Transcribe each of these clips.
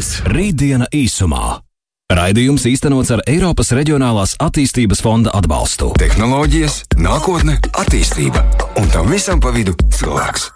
būs Rītdiena īsumā. Raidījums īstenots ar Eiropas Reģionālās attīstības fonda atbalstu. Tehnoloģijas, nākotne, attīstība un tam visam pa vidu cilvēks.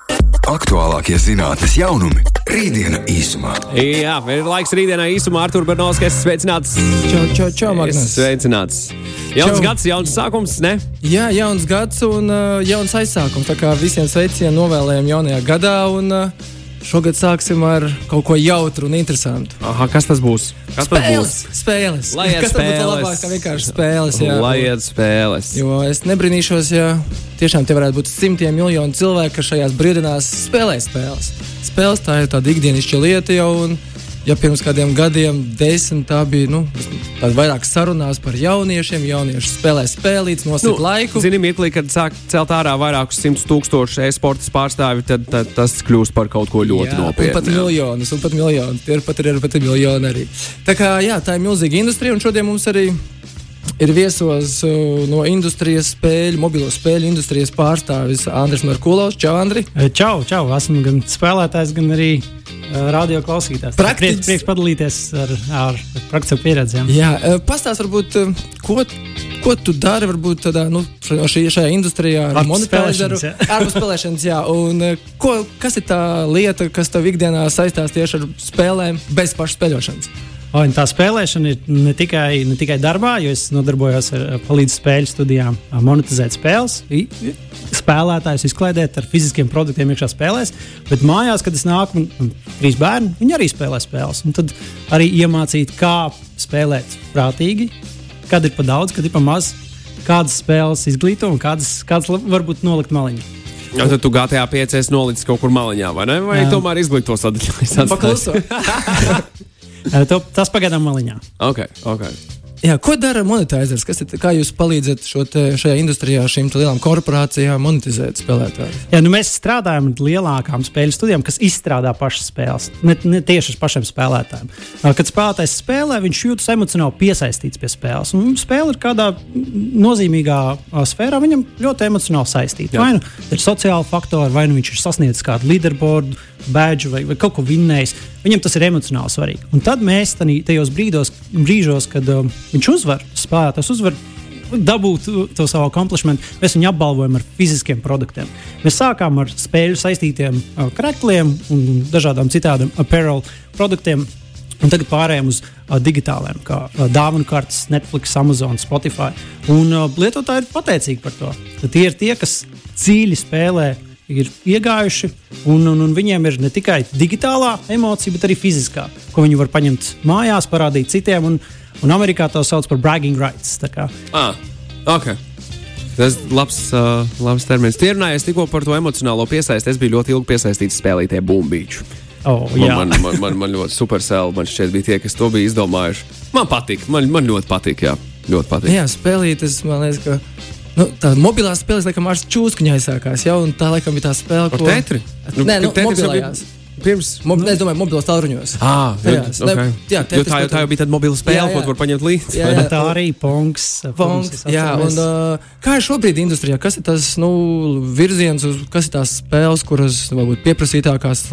Aktuālākie zinātnes jaunumi - Rītdiena īsumā. Jā, ir laiks rītdienai īsumā. Artur Bernovskis, sveicināts. Čau, čau, čau, Magnus. Sveicināts. Jauns Čau. gads, jauns sākums, ne? Jā, jauns gads un uh, jauns aizsākums. Tā kā visiem sveicienu novēlējam jaunajā gadā. Un, uh, šogad sāksim ar kaut ko jautru un interesantu. Aha, kas tas būs? Kas tas būs? Spēles. Lai būtu spēles. labāk kā vienkārši spēles? Jā. Lai iet spēles. Jo es nebrīnīšos, ja tiešām te varētu būt simtiem miljonu cilvēku, kas šajās brīvdienās spēlē spēles. Spēles tā ir tāda ikdienišķa lieta jau. Un, Ja pirms kādiem gadiem, desmit, tā bija nu, vairāk sarunās par jauniešiem, jaunieši spēlē spēlītas, nosīt nu, laiku. Zini, mirklī, kad sāk celt ārā vairākus simtus tūkstošu e-sporta pārstāvju, tad, tad tas kļūst par kaut ko ļoti Jā, nopietnu. pat miljonus, un pat miljonus. Tie ir pat, ir pat miljoni arī. Tā kā jā, tā ir milzīga industrija, un šodien mums arī ir viesos uh, no industrijas spēļu, mobilo spēļu industrijas pārstāvis Andris Merkulovs. Čau, Andri! Čau, čau! Esmu gan spēlētājs, gan arī uh, radio klausītājs. Praktiķis. Prieks, prieks padalīties ar, ar praktisku pieredzi. jā. Pastāst varbūt, ko, ko tu dari varbūt tādā, nu, šī, šajā industrijā ar Ārpus monetāriju. spēlēšanas, jā. Un, ko, kas ir tā lieta, kas tev ikdienā saistās tieši ar spēlēm bez pašas spēļošanas? O, tā spēlēšana ir ne tikai, ne tikai darbā, jo es nodarbojos ar palīdzību spēļu studijām, a, monetizēt spēles, spēlētājus izklaidēt ar fiziskiem produktiem iekšā spēlēs. Bet mājās, kad es nāku, man, man trīs bērni, viņi arī spēlē spēles. Un tad arī iemācīt, kā spēlēt prātīgi, kad ir pa daudz, kad ir pa maz, kādas spēles izglīto un kādas, kādas varbūt nolikt maliņā. Jā, tad tu GTA 5 esi nolicis kaut kur maliņā, vai ne? Vai Jā. tomēr izglītos sadaļā? Pakluso. Eh, to- Tas pagaidām maliņā. Ok, ok. Jā, ko dara monetizers? Kas ir, kā jūs palīdzat šo te, šajā industrijā šīm te lielām korporācijām monetizēt spēlētājus? Jā, nu mēs strādājam ar lielākām spēļu studijām, kas izstrādā pašas spēles. Ne, ne tieši ar pašiem spēlētājiem. Kad spēlētājs spēlē, viņš jūtas emocionāli piesaistīts pie spēles. Un spēle ir kādā nozīmīgā sfērā, viņam ļoti emocionāli saistīta. Vai nu ir sociāli faktori, vai nu viņš ir sasniedzis kādu leaderboardu, badge vai, vai kaut ko vinnējis. Viņam tas ir emocionāli svarīgi. Un tad mēs tajos brīdos, brīžos, kad um, viņš uzvar, spēlētājs uzvar, dabūt to, savu accomplishment, mēs viņu apbalvojam ar fiziskiem produktiem. Mēs sākām ar spēļu saistītiem uh, krākliem un dažādām citādām apparel produktiem. Un tagad pārējām uz uh, digitāliem, kā uh, dāvanu kartes, Netflix, Amazon, Spotify. Un uh, lietotāji ir pateicīgi par to. Tad tie ir tie, kas dziļi spēlē, ir iegājuši, un, un, un viņiem ir ne tikai digitālā emocija, bet arī fiziskā, ko viņi var paņemt mājās, parādīt citiem. Un, un Amerikā to sauc par bragging rights. Ah, ok. Tas ir labs, uh, labs termins. Tie runājot tikko par to emocionālo piesaisti. Es biju ļoti ilgi piesaistīts spēlītē Bumbīču. Oh, Man, jā. man, man, man, man ļoti supersēl, man šķiet, bija tie, kas to bija izdomājuši. Man patīk, man, man ļoti patīk, jā, ļoti patīk. Jā, spēlītas, man liekas, ka. Nu, tā mobilā spēlē, laikam, ar čūskuņu aizsākās. Un tā, laikam, bija tā spēle, ko. tetri? Nē, nu, jau bija mobilajās. Pirms. Mo, nu, es domāju, mobilos tālruņos. Ah, Tajās. okay. Ne, jā, tā, jau, tā jau bija tāda mobila spēle, Jā, ko jā. vari paņemt līdzi. Jā, jā. Tā arī Ponks. Fonds, jā, un, uh, kā ir šobrīd industrijā? Kas ir tas nu, virziens, uz, kas ir tās spēles, kuras varbūt pieprasītākās,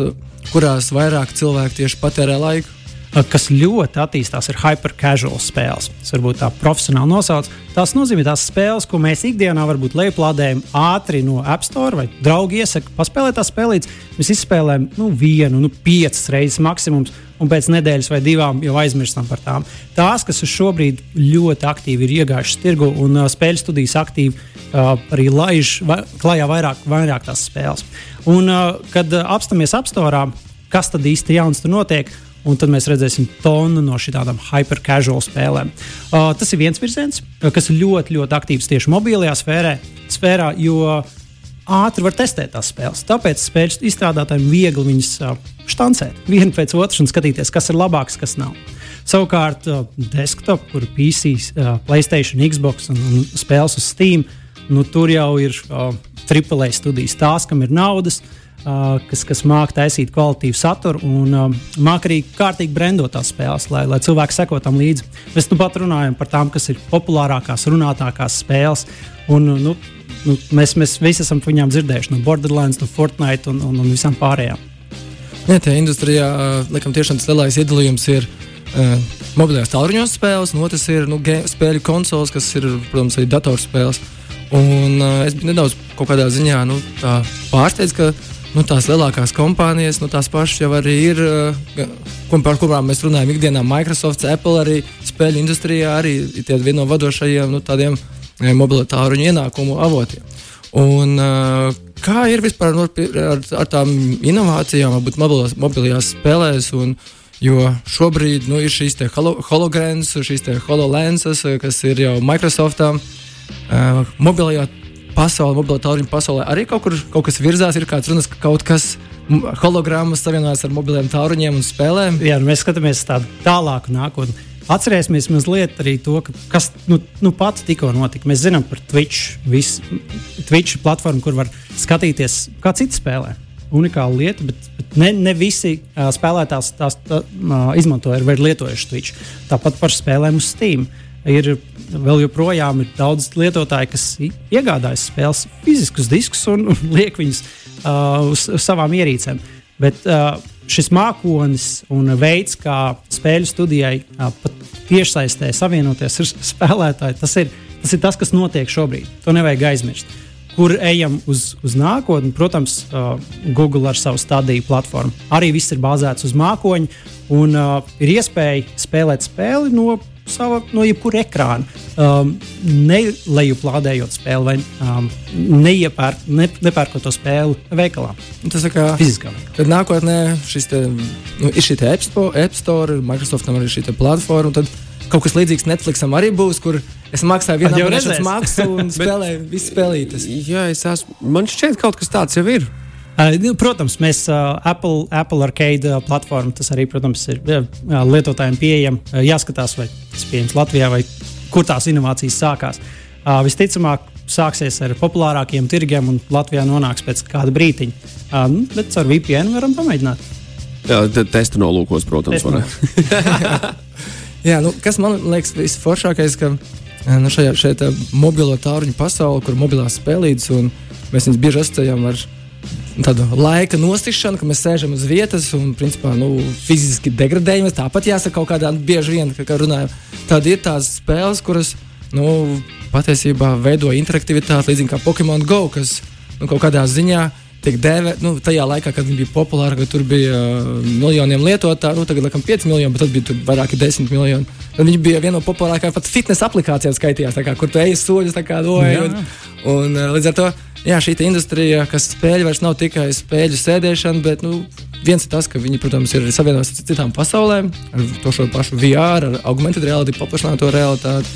kurās vairāk cilvēku tieši patērē laiku? Kas ļoti attīstās, ir hyper-casual spēles. Tas varbūt tā profesionāli nosauc. Tās nozīmē tās spēles, ko mēs ikdienā varbūt lejuplādējam ātri no App Store vai draugi iesaka, paspēlēt tās spēlītas. Mēs izspēlējam nu, vienu, nu, piecas reizes maksimums. Un pēc nedēļas vai divām jau aizmirstam par tām. Tās, kas šobrīd ļoti aktīvi ir iegājušas tirgu un uh, spēļu studijas aktīvi uh, arī laiž va klajā vairāk, vairāk tās spēles. Un, uh, kad apstāmies apstorā, kas tad īsti jauns tur notiek, un tad mēs redzēsim tonu no šādām hyper-casual spēlēm. Uh, tas ir viens virziens, uh, kas ļoti, ļoti aktīvs tieši mobilajā sfērē, sfērā, jo ātri var testēt tās spēles. Tāpēc spēļu izstrādātājiem viegli viņas uh, štancēt vienu pēc otras un skatīties, kas ir labāks, kas nav. Savukārt, uh, desktop, kur ir PC, uh, Playstation, Xbox un, un spēles uz Steam, nu, tur jau ir uh, AAA studijas, tās, kam ir naudas. Uh, kas, kas māca taisīt kvalitīvu saturu un uh, māca arī kārtīgi brendot tās spēles, lai, lai cilvēki seko tam līdzi. Mēs nu pat runājam par tām, kas ir populārākās, runātākās spēles. Un, nu, nu, mēs, mēs visi esam par viņām dzirdējuši no Borderlands, no Fortnite un, un, un visām pārējām. Jā, tajā industrijā laikam, tiešām tas lielākais iedalījums ir uh, mobilajās tālruņos spēles, un otrs ir nu, spēļu konsoles, kas ir, protams, arī datorspēles. Un, uh, es biju nedaudz kādā ziņā nu, pārsteigts, ka nu, tās lielākās kompānijas, nu, tās pašas jau arī ir, uh, par kurām mēs runājam ikdienā. Microsoft, Apple arī spēļu industrijā arī ir viena no vadošajiem nu, tādiem mobilo tālruņu ienākumu avotiem. Un, uh, kā ir vispār nu, ar, ar tām inovācijām, varbūt mobilās, mobilajās spēlēs? Un, Jo šobrīd nu, ir šīs holo, holograms, šīs hololensas, kas ir jau Microsoftā. Uh, mobilajā pasaulē, mobilā tālruņa pasaulē arī kaut, kur, kaut kas virzās. Ir kāds runas, ka kaut kas hologrammas savienojas ar mobiliem tālruņiem un spēlēm. Jā, nu mēs skatāmies tādu tālāku nākotni. Atcerēsimies mazliet arī to, ka, kas nu, nu pats tikko notika. Mēs zinām par Twitch, visu, Twitch platformu, kur var skatīties, kā citi spēlē. Unikāla lieta, bet, bet ne, ne visi uh, spēlētāji tās, tā, uh, izmanto vai ir lietojuši Twitch. Tāpat par spēlēm uz Steam. Ir vēl joprojām ir daudz lietotāju, kas iegādājas spēles fiziskus diskus un, un liek viņus uh, uz, uz savām ierīcēm. Bet uh, šis mākonis un veids, kā spēļu studijai pat tiešsaistē savienoties ar spēlētāju, tas ir, tas ir tas, kas notiek šobrīd. To nevajag aizmirst. Kur ejam uz, uz nākotni, protams, uh, Google ar savu stadiju platformu. Arī viss ir bāzēts uz mākoņa, un uh, ir iespēja spēlēt spēli no sava, no jebkura ekrāna. Um, Nelejuplādējot spēli vai um, neiepērk, ne, nepērkot to spēli veikalā. Tas ir kā fiziskā. Tad nākotnē šis te, nu, ir šī App Store, App Store, Microsoftam arī šī platforma. Tad kaut kas līdzīgs Netflixam arī būs, kur es maksāju vienu abonēšanas maksu un spēlēju visas spēlītes. Jā, es esmu. Man šķiet, ka kaut kas tāds jau ir. Uh, protams, mēs uh, Apple, Apple Arcade uh, platformu, tas arī, protams, ir uh, lietotājiem pieejams. Uh, jāskatās, vai tas ir pieejams Latvijā vai kur tās inovācijas sākās. Uh, visticamāk, sāksies ar populārākiem tirgiem un Latvijā nonāks pēc kāda brīdiņa. Uh, nu, bet ar VPN varam pamēģināt. Jā, testu nolūkos, protams. Jā, nu, kas man liekas visforšākais, ka nu, šajā, šajā mobilo tāruņu pasaulē, kur mobilās spēlītas, un mēs viņus bieži asociējam ar viņu tādu laika nostišanu, ka mēs sēžam uz vietas un principā, nu, fiziski degradējamies. Tāpat jāsaka, kaut kādā bieži vien, kā runājam, tad ir tās spēles, kuras nu, patiesībā veido interaktivitāti līdzīgi kā Pokemon Go, kas nu, kaut kādā ziņā tiek dēvēta. Nu, tajā laikā, kad viņi bija populāri, kad tur bija uh, miljoniem lietotāju, nu, tagad laikam 5 miljoni, bet tad bija vairāki 10 miljoni. Tad viņi bija viena no populārākajām pat fitnesa aplikācijām skaitījās, kā, kur tu ej soļus, kā doji. Un, un, uh, līdz ar to jā, šī industrija, kas spēļu vairs nav tikai spēļu sēdēšana, bet nu, viens ir tas, ka viņi, protams, ir savienojušies ar citām pasaulēm, ar to pašu VR, ar augmented reality, paplašināto realitāti.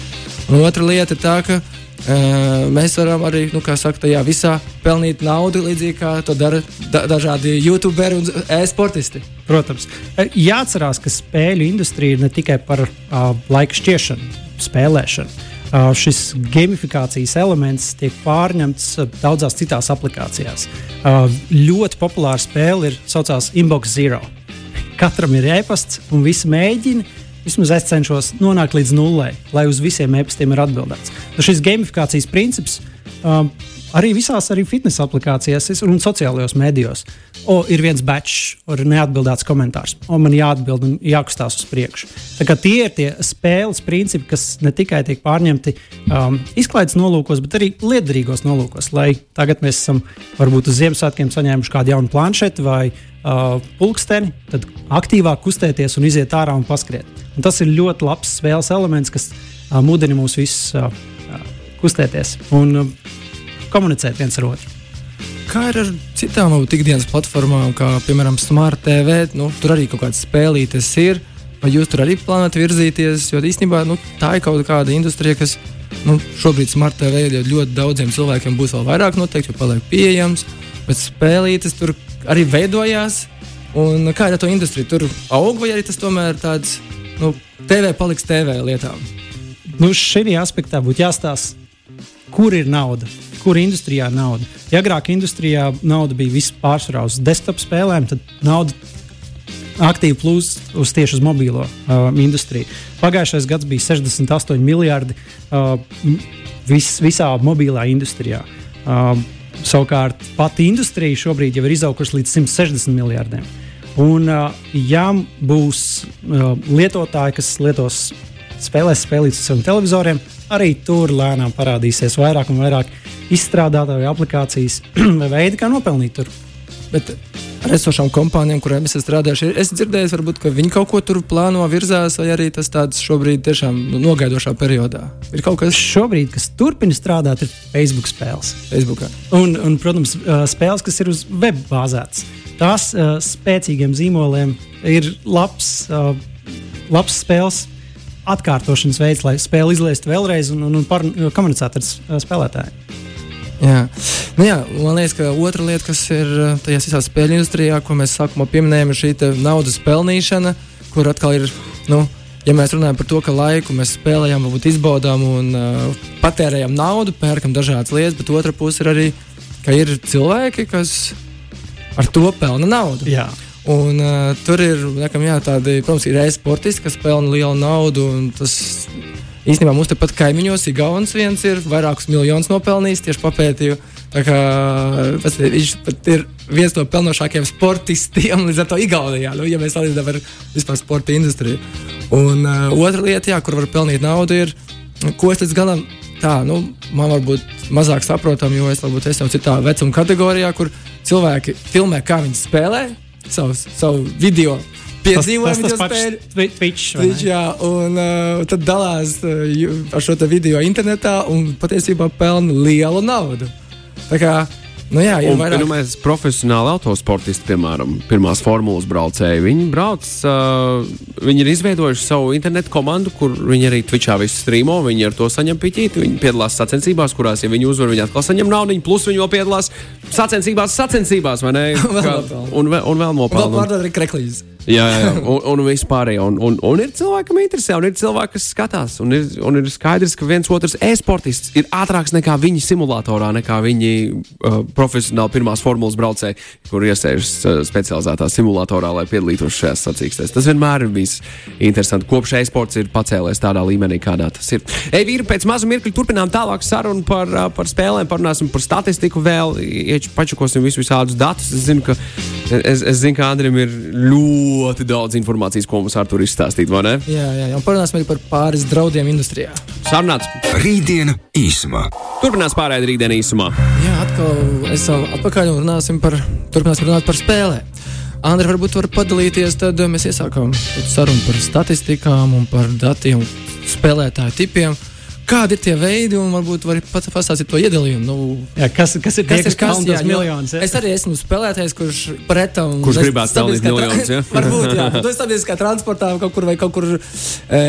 Un otra lieta ir tā, ka uh, mēs varam arī, nu, kā saka, tajā visā pelnīt naudu, līdzīgi kā to dara da dažādi youtuberi un e-sportisti. Protams, jāatcerās, ka spēļu industrija ir ne tikai par uh, laika šķiešanu, spēlēšanu šis gamifikācijas elements tiek pārņemts daudzās citās aplikācijās. Ļoti populāra spēle ir saucās Inbox Zero. Katram ir e-pasts, un visi mēģina. Vismaz es cenšos nonākt līdz nulē, lai uz visiem e-pastiem ir atbildēts. Nu, šis gamifikācijas princips um, arī visās arī fitnesa aplikācijās un sociālajos medijos. O, ir viens batch, ir neatbildēts komentārs, un man jāatbild un jākustās uz priekšu. Tie ir tie spēles principi, kas ne tikai tiek pārņemti um, izklaides nolūkos, bet arī liederīgos nolūkos. Lai tagad mēs esam varbūt uz Ziemassvētkiem saņēmuši kādu jaunu planšeti vai uh, pulksteni, tad aktīvāk kustēties un iziet ārā un paskriet. Un tas ir ļoti labs spēles elements, kas uh, mudina mūs visus uh, uh, kustēties. Un, uh, komunicēt viens ar otru. Kā ir ar citām ikdienas platformām, kā piemēram Smart TV? Nu, tur arī kaut kādas spēlītes ir. Vai jūs tur arī plānojat virzīties? Jo īstenībā nu, tā ir kaut kāda industrija, kas nu, šobrīd Smart TV ir ļoti daudziem cilvēkiem būs vēl vairāk noteikti, jo paliek pieejams. Bet spēlītes tur arī veidojās. Un kā ir ar to industriju? Tur aug vai arī tas tomēr tāds nu, TV paliks TV lietām? Nu, šī aspektā būtu jāstāsta, kur ir nauda kur industrijā nauda. Ja agrāk industrijā nauda bija vispār uz desktop spēlēm, tad nauda aktīvi plūst uz tieši uz mobilo uh, industriju. Pagājušais gads bija 68 miljardi uh, vis, visā mobilā industrijā. Uh, savukārt pati industrija šobrīd jau ir izaugusi līdz 160 miljardiem. Un, uh, ja būs uh, lietotāji, kas lietos spēlēs spēlīt uz saviem televizoriem, arī tur lēnām parādīsies vairāk un vairāk izstrādātāju aplikācijas veidi, kā nopelnīt tur. Bet ar esošām kompānijām, kurām es esmu strādājis, es dzirdēju, varbūt, ka viņi kaut ko tur plāno, virzās, vai arī tas tāds šobrīd tiešām nu, nogaidošā periodā. Ir kaut kas Šobrīd, kas turpina strādāt, ir Facebook spēles. Facebookā. Un, un, protams, spēles, kas ir uz web bāzētas. Tās uh, spēcīgiem zīmoliem ir labs, uh, labs spēles atkārtošanas veids, lai spēli izlaistu vēlreiz un, un, un par, komunicētu ar spēlētājiem. Jā. Nu, jā, man liekas, ka otra lieta, kas ir uh, tajā visā spēļu industrijā, ko mēs sākumā pieminējām, ir šī naudas pelnīšana, kur atkal ir. Nu, Ja mēs runājam par to, ka laiku mēs spēlējam, varbūt izbaudām un uh, patērējam naudu, pērkam dažādas lietas, bet otra puse ir arī, ka ir cilvēki, kas ar to pelna naudu. Jā. Un, uh, tur ir nekam, jā, tādi, protams, ir e-sportisti, kas pelna lielu naudu. un Tas īstenībā mums tepat kaimiņos ir Gauns viens, ir vairākus miljonus nopelnījis tieši papētīju. Kā, pats, viņš pat ir viens no pelnošākajiem sportistiem līdz ar to Igaunijā, nu, ja mēs salīdzinām ar vispār sporta industriju. Un uh, otra lieta, jā, kur var pelnīt naudu, ir, ko es līdz galam tā, nu, man varbūt mazāk saprotam, jo es varbūt esmu citā vecuma kategorijā, kur cilvēki filmē, kā viņi spēlē savu, savu video. Piedzīvojumu tas video. Twi- Twitch. Twitch, jā, un uh, tad dalās uh, ar šo video internetā un patiesībā pelna lielu naudu. Tā kā, nu jā, ir vairāk. nu, mēs profesionāli autosportisti, piemēram, pirmās formulas braucēji, viņi brauc, uh, viņi ir izveidojuši savu internetu komandu, kur viņi arī Twitchā visu strīmo, viņi ar to saņem piķīti, viņi piedalās sacensībās, kurās, ja viņi uzvar, viņi atkal saņem naudu, plus viņi vēl piedalās sacensībās, sacensībās, vai ne? Vēl Kā- un, vēl- un vēl Vēl nopelna. pārdod arī kreklīzi. Jā, jā. Un, un viss pārējais. Un, un, un ir cilvēki, kam interesē, un ir cilvēki, kas skatās. Un ir, un ir skaidrs, ka viens otrs e-sportists ir ātrāks nekā viņi simulatorā, nekā viņi uh, profesionāli pirmās formulas braucēji, kur iesēžas uh, specializētā simulatorā, lai piedalītos šajās sacīkstēs. Tas vienmēr ir bijis interesanti. Kopš e-sports ir pacēlies tādā līmenī, kādā tas ir. Ej, vīri, pēc maza mirkļa turpinām tālāk sarunu par, uh, par spēlēm, parunāsim par statistiku vēl, ieč- pačakosim visus visādus datus. Es zinu, ka, es, es zinu, ka Andrim ir ļoti daudz informācijas, ko mums ar to izstāstīt, vai ne? Jā, jā, jā. Un parunāsim arī par pāris draudiem industrijā. Sarunāts. Rītdiena īsumā. Turpinās pārējai rītdienā īsumā. Jā, atkal esam atpakaļ un runāsim par, turpināsim runāt par spēlēm. Andri, varbūt var padalīties, tad mēs iesākām sarunu par statistikām un par datiem, spēlētāju tipiem. Kādi ir tie veidi, un varbūt var pat pastāstīt to iedalījumu? Nu, Jā, kas, kas ir Kas ir kas? Jā, tos jo miljonus? ja? Es arī esmu spēlētājs, kurš pretam. Kurš gribētu pelnīt miljonus, ja? Varbūt, jā. To es sabiedriskā transportā kaut kur vai kaut kur e,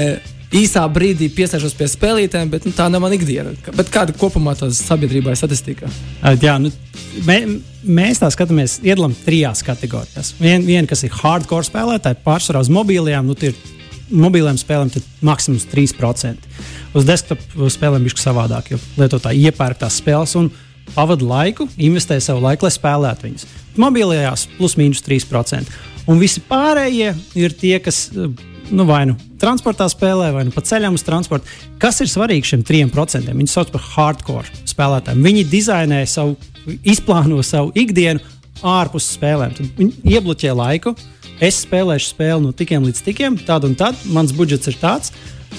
īsā brīdī piesēžos pie spēlītēm, bet nu, tā nav mana ikdiena. Bet kāda kopumā tās sabiedrībā ir statistika? Uh, Jā, nu, mē, mēs tā skatāmies, iedalām trijās kategorijās. Viena, vien, kas ir hardcore spēlētāji, pārsvarā uz mobilajām, nu, tie ir mobiliem spēlēm maksimums 3%. Uz desktop spēlēm bija savādāk, jo lietotāji iepērk tās spēles un pavada laiku, investē savu laiku, lai spēlētu viņas. Mobilajās plus mīnus 3%. Un visi pārējie ir tie, kas eh, nu, vai nu transportā spēlē, vai nu pa ceļam uz transportu. Kas ir svarīgi šiem 3%? Viņi sauc par hardcore spēlētājiem. Viņi dizainē savu, izplāno savu ikdienu ārpus spēlēm. Tad viņi iebloķē laiku. Es spēlēšu spēli no tikiem līdz tikiem, tad un tad mans budžets ir tāds.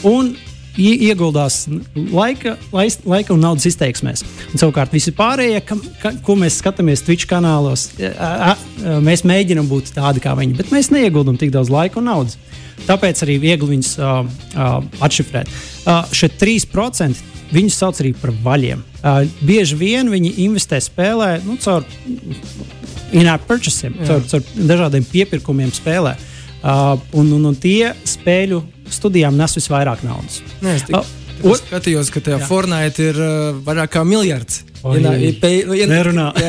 Un ie- ieguldās laika, laika un naudas izteiksmēs. Un, savukārt, visi pārējie, kam, ka, ko mēs skatāmies Twitch kanālos, a, a, mēs mēģinām būt tādi kā viņi, bet mēs neieguldām tik daudz laika un naudas. Tāpēc arī viegli viņus uh, uh, atšifrēt. Uh, šie 3% viņus sauc arī par vaļiem. Uh, bieži vien viņi investē spēlē nu, caur in-app purchasiem, caur, caur dažādiem piepirkumiem spēlē. Uh, un, un, un tie spēļu studijām nes visvairāk naudas. Nē, es tik, o, ot- skatījos, ka tajā Jā. Fortnite ir uh, vairāk kā miljards. Pei- nu, nerunā.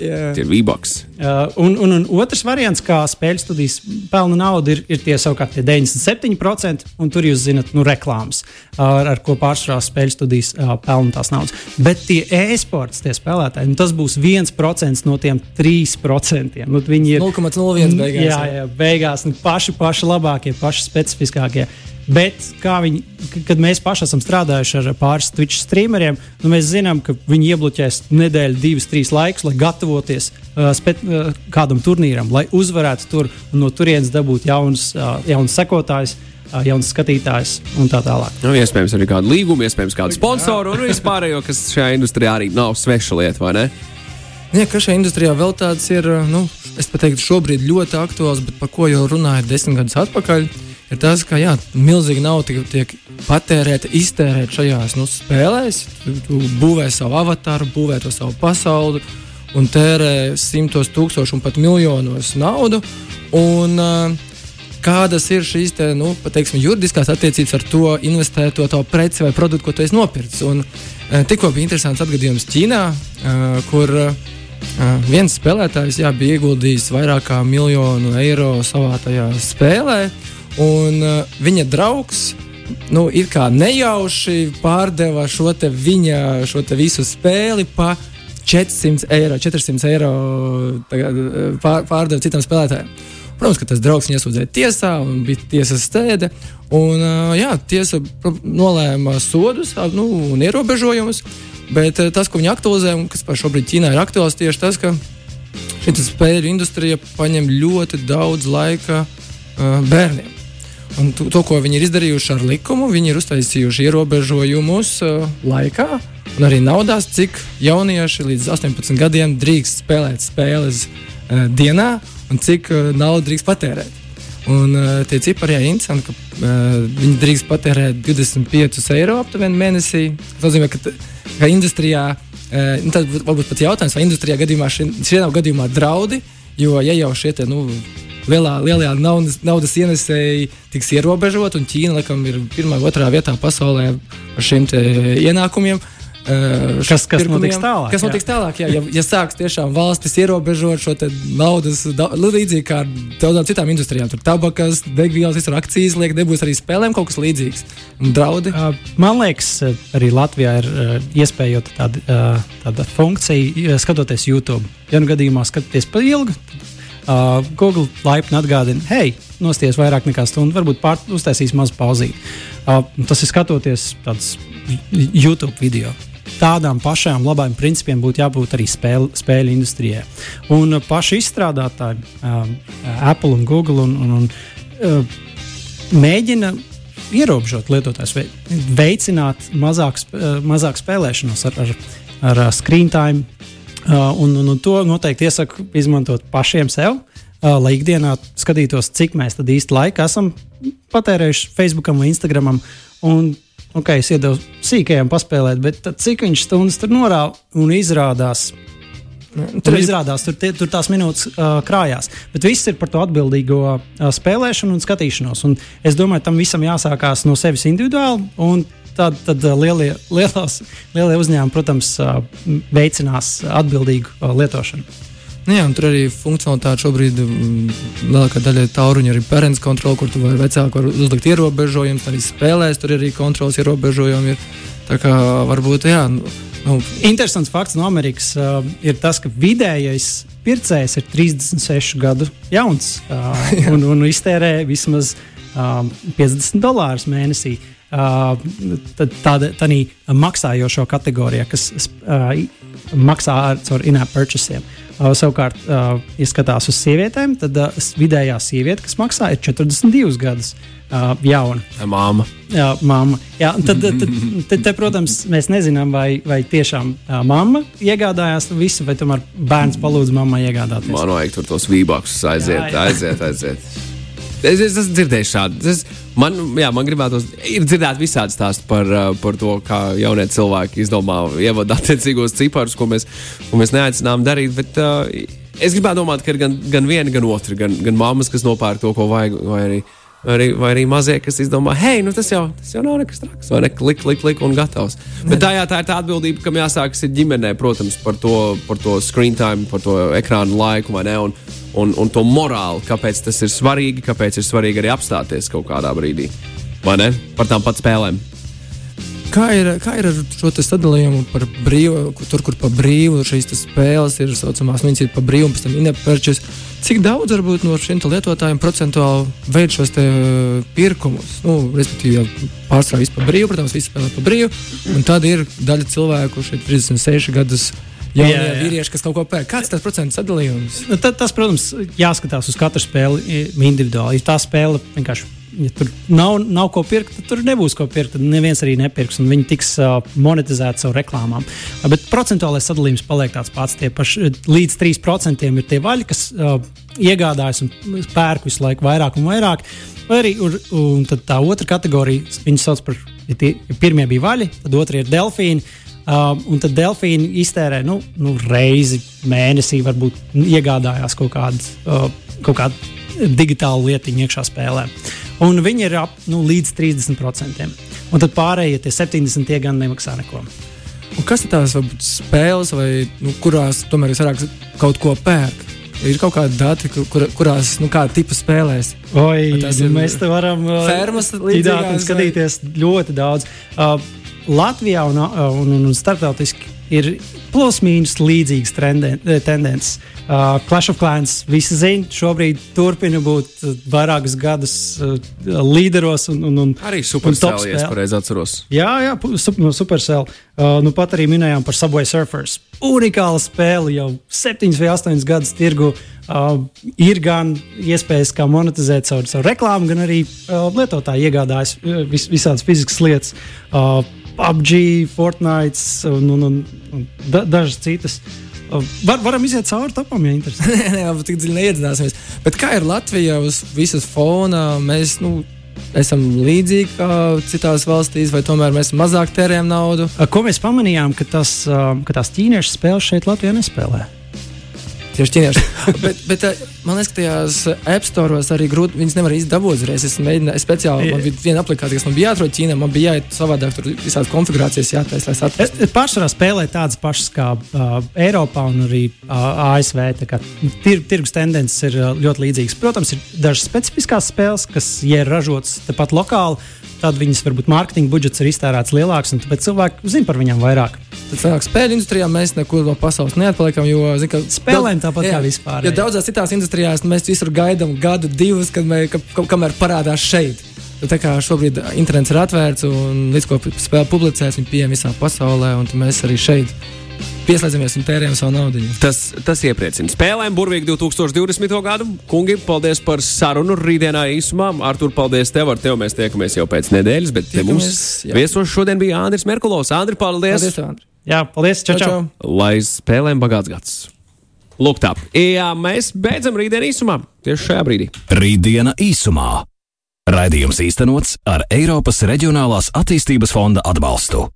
Jā. Tie ir. Uh, un, un, un otrs variants, kā spēļu studijas pelna naudu, ir, ir tie savukārt tie 97%, un tur jūs zinat, nu, reklāmas, ar, ar ko pārsvarā spēļu studijas uh, pelna tās naudas. Bet tie e-sports, tie spēlētāji, nu, tas būs 1% no tiem 3%. Nu, viņi ir 0,01 beigās. Jā, jā beigās nu, paši, paši labākie, paši specifiskākie. Bet kā viņi, kad mēs paši esam strādājuši ar pāris Twitch streameriem, nu mēs zinām, ka viņi iebloķēs nedēļu, divas, trīs laikus, lai gatavoties uh, spe, uh, kādam turnīram, lai uzvarētu tur un no turienes dabūt jaunus, uh, jaunus sekotājus, uh, jaunus skatītājus un tā tālāk. Nu, iespējams, arī kādu līgumu, iespējams, kādu sponsoru un vispārējo, kas šajā industrijā arī nav sveša lieta, vai ne? Jā, ka šajā industrijā vēl tāds ir, nu, es pat teiktu, šobrīd ļoti aktuāls, bet par ko jau runāja desmit gadus atpakaļ, ir tas, ka jā, milzīgi nauda tiek, tiek patērēta, iztērēta šajās nu, spēlēs. Tu, tu būvē savu avatāru, būvē to savu pasauli un tērē simtos tūkstošu un pat miljonos naudu. Un, uh, kādas ir šīs te, nu, pateiksim, juridiskās attiecības ar to investēto tavu preci vai produktu, ko tu esi nopircis. Un, uh, tikko bija interesants atgadījums Ķīnā, uh, kur uh, viens spēlētājs jā, bija ieguldījis vairāk kā miljonu eiro savā tajā spēlē, un uh, viņa draugs. Nu, ir kā nejauši pārdeva šo te viņa šo te visu spēli pa 400 eiro. 400 eiro uh, pār, pārdeva citam spēlētājam. Protams, ka tas draugs viņu iesūdzēja tiesā, un bija tiesas stēde. Un, uh, jā, tiesa nolēma sodus nu, un ierobežojumus. Bet tas, ko viņi aktualizē, un kas šobrīd Ķīnā ir aktuāls, tieši tas, ka šī spēļu industrija paņem ļoti daudz laika uh, bērniem. Un to, ko viņi ir izdarījuši ar likumu, viņi ir uztaisījuši ierobežojumus uh, laikā un arī naudās, cik jaunieši līdz 18 gadiem drīkst spēlēt spēles uh, dienā un cik uh, naudu drīkst patērēt. Un uh, tie cipari ir interesanti, ka uh, viņi drīkst patērēt 25 eiro aptuveni mēnesī. Tas nozīmē, ka, ka industrijā, uh, nu, būtu varbūt pat jautājums, vai industrijā gadījumā šie, šie nav gadījumā draudi, jo ja jau šie te, nu, lielā, lielajā naudas, naudas ienesēji tiks ierobežot, un Ķīna laikam ir pirmā, otrā vietā pasaulē ar šiem ienākumiem. uh, Kas- kas notiks tālāk, Kas jā. notiks tālāk? Jā, ja, ja sāks tiešām valstis ierobežot šo naudas, da- līdzīgi kā daudzām citām industrijām, tur tabakas, degvielas, visur akcijas liek, nebūs arī spēlēm kaut kas līdzīgs. Draudi. Uh, Man liekas, uh, arī Latvijā ir uh, iespējama tāda, uh, tāda funkcija, uh, skatoties YouTube. Ja nu gadījumā skatāties par ilgu, uh, Google laipni atgādina, hei, nosties vairāk nekā stundu, varbūt pār, uztaisīs mazu pauzīti. Uh, tas ir skatoties tādus YouTube video. Tādām pašām labām principiem būtu jābūt arī spēļu, spēļu industrijai. Un uh, paši izstrādātāji, uh, Apple un Google, un, un, un, uh, mēģina ierobežot lietotājs, vei- veicināt mazāk, eh, mazāk spēlēšanos ar, ar, ar eh, screen time. Uh, un, un, un to noteikti iesaku izmantot pašiem sev, uh, lai ikdienā skatītos, cik mēs tad īsti laika esam patērējuši Facebookam vai Instagramam. Un, ok, es iedevu sīkajam paspēlēt, bet cik viņš stundas tur norāda un izrādās Tur izrādās, tur, tie, tur tās minūtes uh, krājās. Bet viss ir par to atbildīgo uh, spēlēšanu un skatīšanos. Un es domāju, tam visam jāsākās no sevis individuāli. Tad, tad uh, lielie, lielās, lielie uzņēmumi, protams, uh, veicinās atbildīgu uh, lietošanu. Nu, jā, tur arī funkcionalitāte šobrīd mm, lielākā daļa ir tāluņa, arī parents kontrole, kur tu vari vecāku var uzlikt ierobežojumus, arī spēlēs tur ir arī kontrols ierobežojumi. Ir. Tā kā varbūt, jā, nu, nu, Interesants fakts no Amerikas uh, ir tas, ka vidējais pircējs ir 36 gadu jauns uh, un, un iztērē vismaz uh, 50 dolārus mēnesī. Uh, tādā maksājošo kategorijā, kas uh, maksā ar caur in-app purchasiem. Uh, savukārt, uh, ja skatās uz sievietēm, tad uh, vidējā sieviete, kas maksā, ir 42 gadus uh, jauna. Māma. Jā, mamma. Jā, un tad, tad, tad, tad, protams, mēs nezinām, vai, vai tiešām uh, mamma iegādājās visu, vai tomēr bērns palūdz mammai iegādāties. Man vajag tur tos vībākus aiziet, Jā, jā. aiziet, aiziet. Es, es esmu dzirdējis šādu. Es, man, jā, man gribētos, ir dzirdēt visādi stāsti par, uh, par to, kā jaunie cilvēki izdomā ievadīt attiecīgos ciparus, ko mēs, ko mēs neaicinām darīt. Bet, uh, es gribētu domāt, ka ir gan, gan viena, gan otra. Gan, gan mammas, kas nopērk to, ko vajag, vai arī, arī, vai arī mazie, kas izdomā, hei, nu tas jau, tas jau nav nekas traks, vai ne? Klik, klik, klik un gatavs. Bet tā, jā, tā ir tā atbildība, kam jāsākas ģimenē, protams, par to, par to screen time, par to ekrānu laiku, vai ne? Un, un, un to morāli, kāpēc tas ir svarīgi, kāpēc ir svarīgi arī apstāties kaut kādā brīdī. Vai ne? Par tām pat spēlēm. Kā ir, kā ir ar šo sadalījumu par brīvu, tur, kur pa brīvu šīs spēles ir saucamās, viņas ir pa brīvu, un pēc tam inapērčas. Cik daudz varbūt no šiem lietotājiem procentuāli veids šos uh, pirkumus? Nu, respektīvi, jau pārsvarā vispār brīvi, protams, visi spēlē par brīvu. Un tad ir daļa cilvēku, kurš ir 36 gadus. Jaunie Jā, jā. vīrieši, kas kaut ko pērk. Kāds tas procentu sadalījums? Nu, tad, tas, protams, jāskatās uz katru spēli individuāli. Ja tā spēle vienkārši. Ja tur nav, nav ko pirkt, tad tur nebūs ko pirkt. Tad neviens arī nepirks, un viņi tiks uh, monetizēti savu reklāmām. Uh, bet procentuālais sadalījums paliek tāds pats. Tie paši līdz 3% ir tie vaļi, kas uh, iegādājas un pērk visu laiku vairāk un vairāk. Vai arī un, un tā otra kategorija, viņas sauc par, ja tie ja pirmie bija vaļi, tad otra ir delfīni. Um, un tad delfīni iztērē nu, nu, reizi mēnesī, varbūt iegādājās kaut kādu, uh, kaut kādu digitālu lietiņu iekšā spēlē. Un viņi ir ap nu, līdz 30%. Un tad pārējie tie 70% tie gan nemaksā neko. Un kas ir tās varbūt, spēles, vai, nu, kurās tomēr es vairāk kaut ko pērku? Ir kaut kādi dati, kur, kur, kurās, nu, kāda tipa spēlēs. Oi, Vai nu, ir mēs te varam uh, fermas līdzīgās, skatīties ļoti daudz. Uh, Latvijā un, uh, un, un, un starptautiski ir plus-mínus līdzīgas eh, tendences. Uh, Clash of Clans visi zina, šobrīd turpina būt uh, vairākus gadus uh, līderos un, un, un Arī un top superspēlē, ja es pareizi atceros. Jā, jā, sup, no Supercell. Uh, nu pat arī minējām par Subway Surfers. Unikāla spēle jau 7 vai 8 gadus tirgu. Uh, ir gan iespējas, kā monetizēt savu, savu reklāmu, gan arī uh, lietotāji iegādājas uh, vis, visādas fizikas lietas. Uh, PUBG, Fortnite un, un, un, un da, dažas citas. Uh, var, varam iziet cauri topam, ja interesē. Nē, nē, jau tik dziļi neiedzināsimies. Bet kā ir Latvija uz visas fona? Mēs nu, esam līdzīgi kā citās valstīs, vai tomēr mēs mazāk tērējam naudu? Ko mēs pamanījām, ka, tas, uh, ka tās ķīniešu spēles šeit Latvijā nespēlē? Tieši ķīnieši. bet, bet eh, man liekas, ka tajās App Store'os arī grūti. Viņas nevar izdabūt uzreiz. Es mēģināju es speciāli, man bija viena aplikācija, kas man bija jāatrod Ķīnā. Man bija jāiet savādāk, tur visādas konfigurācijas jātaisa, lai saprastu. Es- es Pārsvarā spēlē tādas pašas kā uh, Eiropā un arī uh, ASV. Tir, tirgus tendences ir uh, ļoti līdzīgas. Protams, ir dažas specifiskās spēles, kas, ja ir ražotas tepat lokāli, tad viņas varbūt mārketinga budžets ir iztērēts lielāks, un tāpēc cilvēki zina par viņām vairāk. Tad sanāk, spēļu industrijā mēs nekur no pasaules neatpaliekam. Jo, zin, Spēlēm tāpat kā vispār, jā. daudzās citās industrijās nu, mēs visur gaidām gadu, divus, kad mēs, ka, ka, kamēr parādās šeit. Nu, Tā kā šobrīd internets ir atvērts un līdz ko spēle publicēs, viņi pieejami visā pasaulē, un mēs arī šeit pieslēdzamies un tērējam savu naudu. Tas, tas iepriecina. Spēlēm burvīgi 2020. gadu. Kungi, paldies par sarunu rītdienā īsumā. Artur, paldies tev. Ar tevi mēs tiekamies jau pēc nedēļas, bet te mums Tiekamies, jā. viesos šodien bija Andris Merkulovs. Andri, paldies! Paldies, tev, Andri. Jā, paldies! Čau, čau! Lai spēlēm bagāts gads! Lūk, tā. Jā, mēs beidzam rītdienu īsumā. Tieši šajā brīdī. Rītdiena īsumā. Raidījums īstenots ar Eiropas Reģionālās attīstības fonda atbalstu.